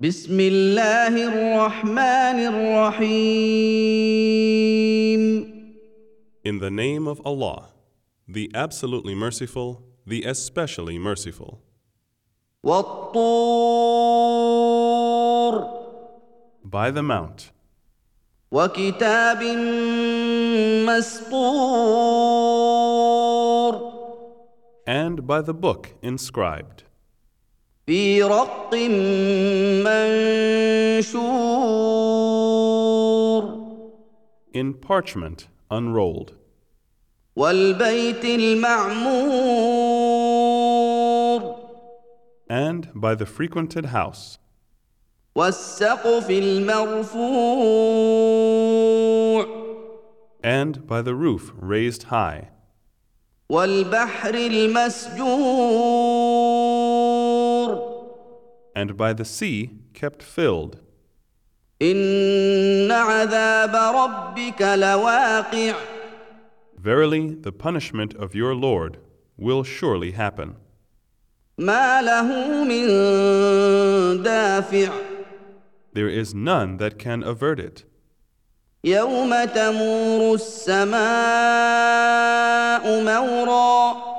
بسم الله الرحمن الرحيم In the name of Allah, the absolutely merciful, the especially merciful. والطور By the Mount, وكتاب مسطور and by the book inscribed, في رق منشور in parchment unrolled, والبيت المعمور and by the frequented house, والسقف المرفوع and by the roof raised high, والبحر المسجور and by the sea kept filled. إن عذاب ربك لواقع Verily, the punishment of your Lord will surely happen. ما له من دافع There is none that can avert it. يوم تمور السماء مورا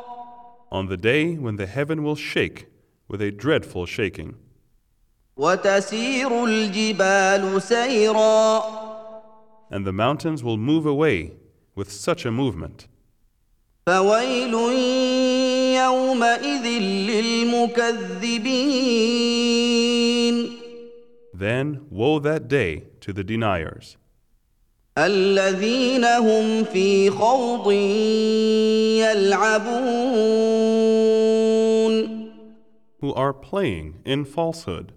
On the day when the heaven will shake with a dreadful shaking, وتسير الجبال سيرا and the mountains will move away with such a movement. فويل يومئذ للمكذبين Then woe that day to the deniers, الذين هم في خوض يلعبون who are playing in falsehood,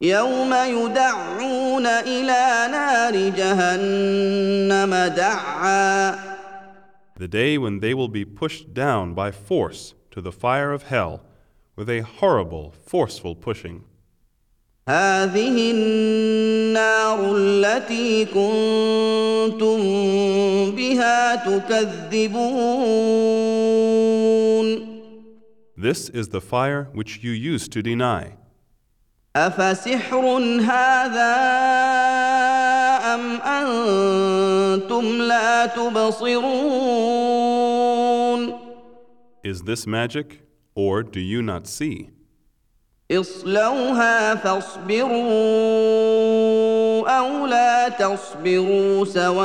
يوم يدعون إلى نار جهنم دعا the day when they will be pushed down by force to the fire of hell with a horrible, forceful pushing. هذه النار التي كنتم بها تكذبون This is the fire which you used to deny. أفسحر هذا أم أنتم لا تبصرون Is this magic, or do you not see? اصلوها فاصبروا أو لا تصبروا سواء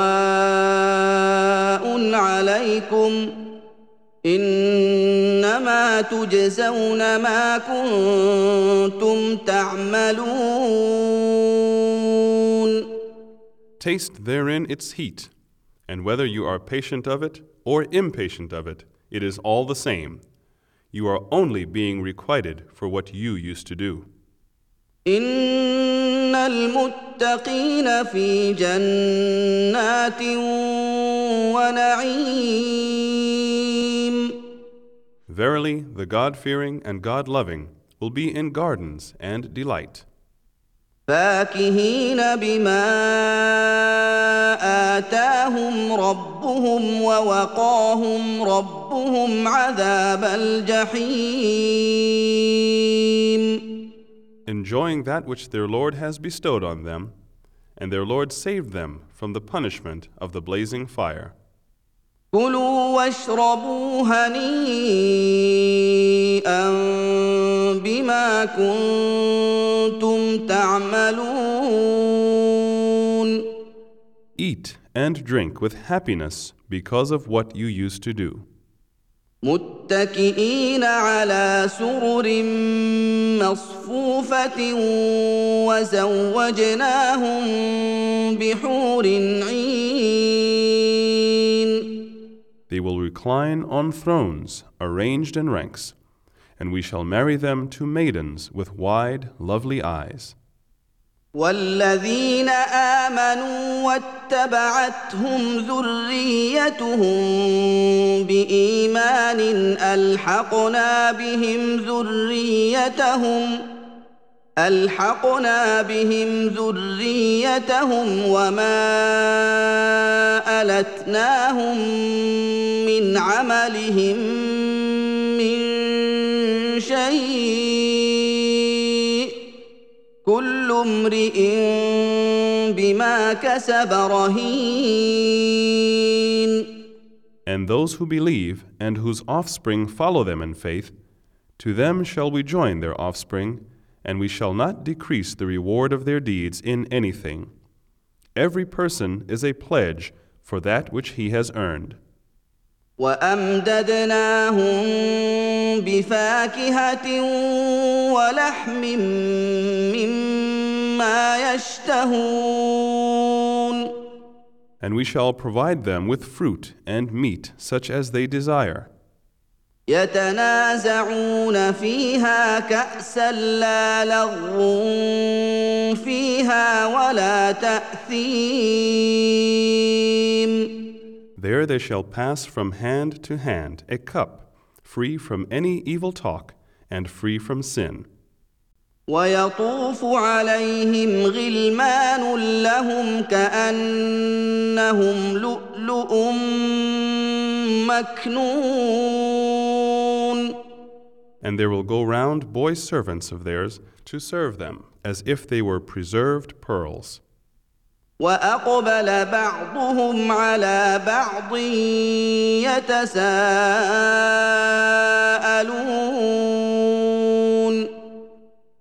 عليكم إنما تجزون ما كنتم تعملون Taste therein its heat, and whether you are patient of it or impatient of it, it is all the same. You are only being requited for what you used to do. إن المتقين في جنات ونعيم Verily, the God fearing and God loving will be in gardens and delight, فاكهين بما آتاهم ربهم ووقاهم ربهم عذاب الجحيم enjoying that which their Lord has bestowed on them, and their Lord saved them from the punishment of the blazing fire. كلوا واشربوا هنيئا بما كنتم تعملون Eat and drink with happiness because of what you used to do. متكئين على سرر مصفوفة وزوجناهم بحور عين They will recline on thrones arranged in ranks, and we shall marry them to maidens with wide, lovely eyes. والذين آمنوا واتبعتهم ذريتهم بإيمان ألحقنا بهم ذريتهم ألحقنا بهم ذريتهم وما ألتناهم من عملهم من شيء كل امرئ بما كسب رهين And those who believe and whose offspring follow them in faith, to them shall we join their offspring, and we shall not decrease the reward of their deeds in anything. Every person is a pledge for that which he has earned. وامددناهم بفاكهه ولحم مما يشتهون And we shall provide them with fruit and meat such as they desire. يتنازعون فيها كاسا لا لغو فيها ولا تاثيم There they shall pass from hand to hand a cup, free from any evil talk and free from sin. ويطوف عليهم غلمان لهم كانهم لؤلؤ مكنون And there will go round boy servants of theirs to serve them, as if they were preserved pearls. واقبل بعضهم على بعض يتساءلون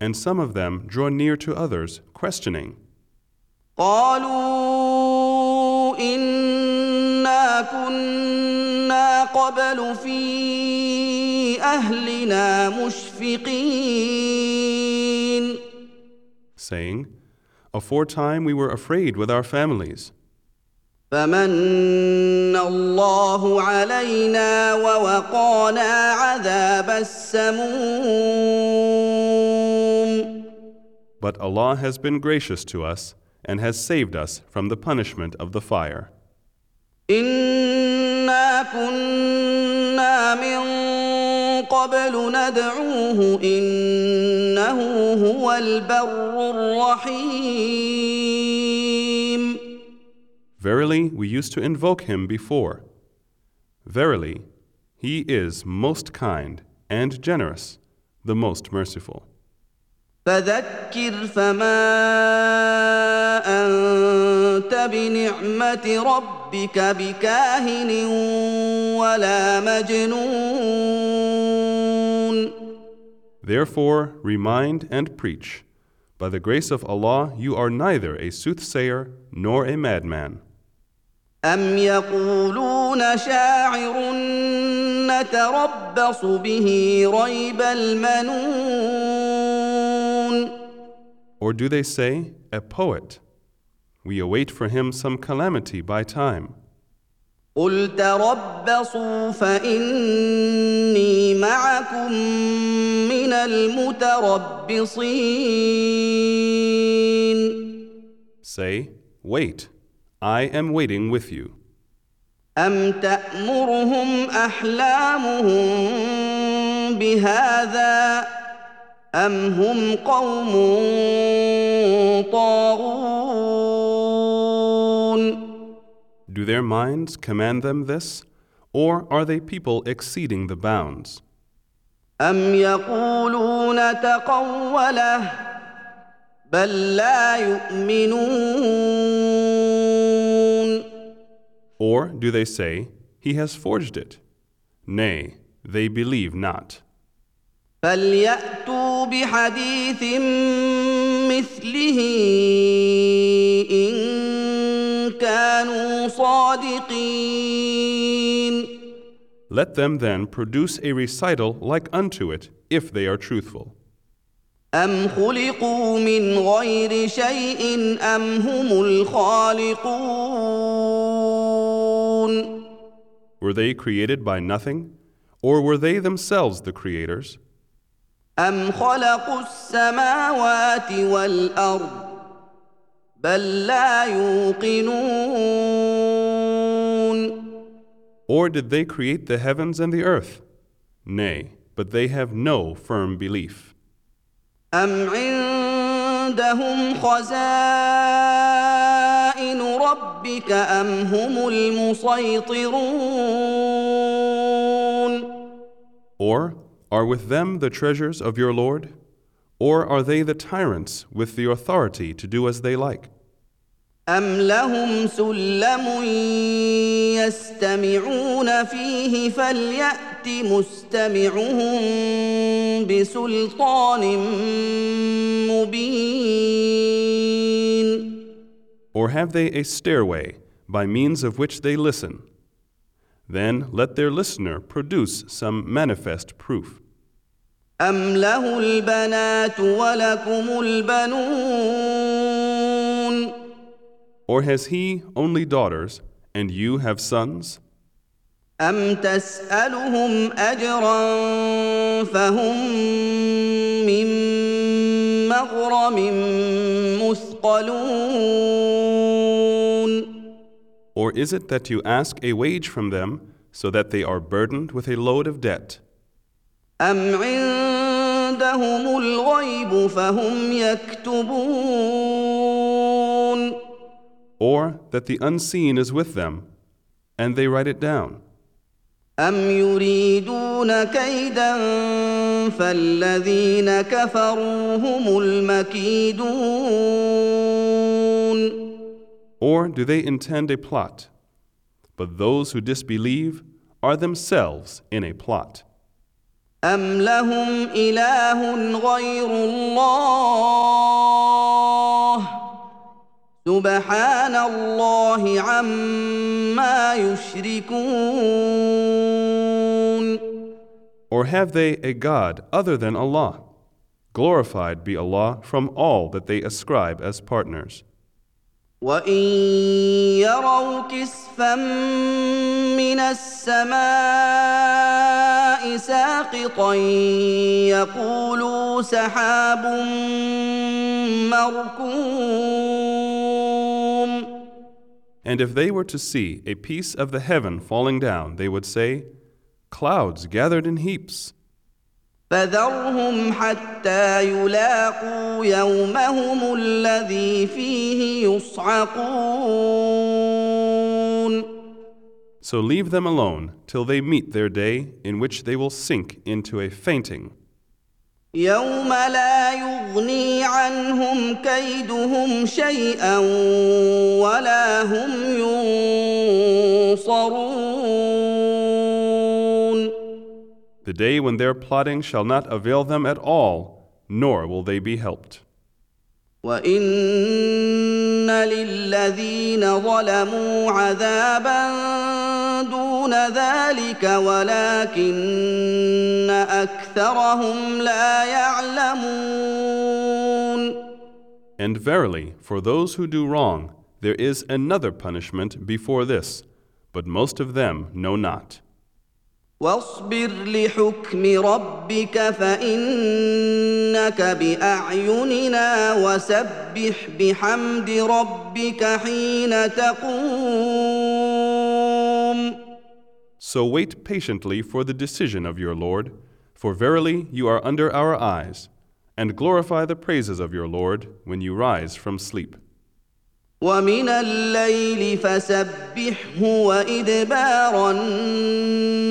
And some of them draw near to others, questioning. قالوا انا كنا قبل في اهلنا مشفقين saying, Aforetime we were afraid with our families. فمن الله علينا ووقانا عذاب السموم But Allah has been gracious to us and has saved us from the punishment of the fire. انا كنا من قبل ندعوه انه هو البر الرحيم Verily, we used to invoke him before. Verily, he is most kind and generous, the most merciful. فذكر فما انت بنعمه ربك بكاهن ولا مجنون Therefore, remind and preach. By the grace of Allah, you are neither a soothsayer nor a madman. أم يقولون شاعر نتربص به ريب المنون Or do they say, a poet? We await for him some calamity by time. قل تربصوا فإني معكم من المتربصين Say, wait, I am waiting with you. أم تأمرهم أحلامهم بهذا أم هم قوم طاغون Do their minds command them this? Or are they people exceeding the bounds? أم يقولون تقوله بل لا يؤمنون Or do they say, He has forged it? Nay, they believe not. فليأتوا بحديث مثله إن كانوا صادقين Let them then produce a recital like unto it, if they are truthful. أم خلقوا من غير شيء أم هم الخالقون Were they created by nothing? Or were they themselves the creators? أم خلقوا السماوات والأرض بل لا يوقنون Or did they create the heavens and the earth? Nay, but they have no firm belief. أم عندهم خزائن ربك أم هم المسيطرون Or are with them the treasures of your Lord? Or are they the tyrants with the authority to do as they like? أم لهم سلم يستمعون فيه فليأت مستمعهم بسلطان مبين Or have they a stairway by means of which they listen? Then let their listener produce some manifest proof. أم له البنات ولكم البنون Or has he only daughters, and you have sons? أم تسألهم أجرا فهم من مغرم مثقلون Or is it that you ask a wage from them so that they are burdened with a load of debt? أم عندهم الغيب فهم يكتبون Or that the unseen is with them, and they write it down? أم يريدون كيدا فالذين كفروا هم المكيدون Or do they intend a plot? But those who disbelieve are themselves in a plot. أم لهم إله غير الله سبحان الله عما يشركون Or have they a God other than Allah? Glorified be Allah from all that they ascribe as partners. وإن يروا كسفا من السماء ساقطا يقولوا سحاب مركوم And if they were to see a piece of the heaven falling down, they would say, Clouds gathered in heaps. فذرهم حتى يلاقوا يومهم الذي فيه يصعقون So leave them alone till they meet their day in which they will sink into a fainting, يوم لا يغني عنهم كيدهم شيئا ولا هم ينصرون the day when their plotting shall not avail them at all, nor will they be helped. وان للذين ظلموا عذابا دون ذلك ولكن اكثرهم لا يعلمون And verily, for those who do wrong, there is another punishment before this, but most of them know not. واصبر لحكم ربك فانك باعيننا وسبح بحمد ربك حين تقوم So wait patiently for the decision of your Lord, for verily you are under our eyes, and glorify the praises of your Lord when you rise from sleep. ومن الليل فسبحه وادبار النجوم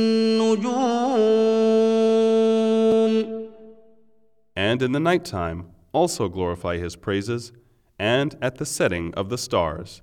And in the night time also glorify his praises, and at the setting of the stars.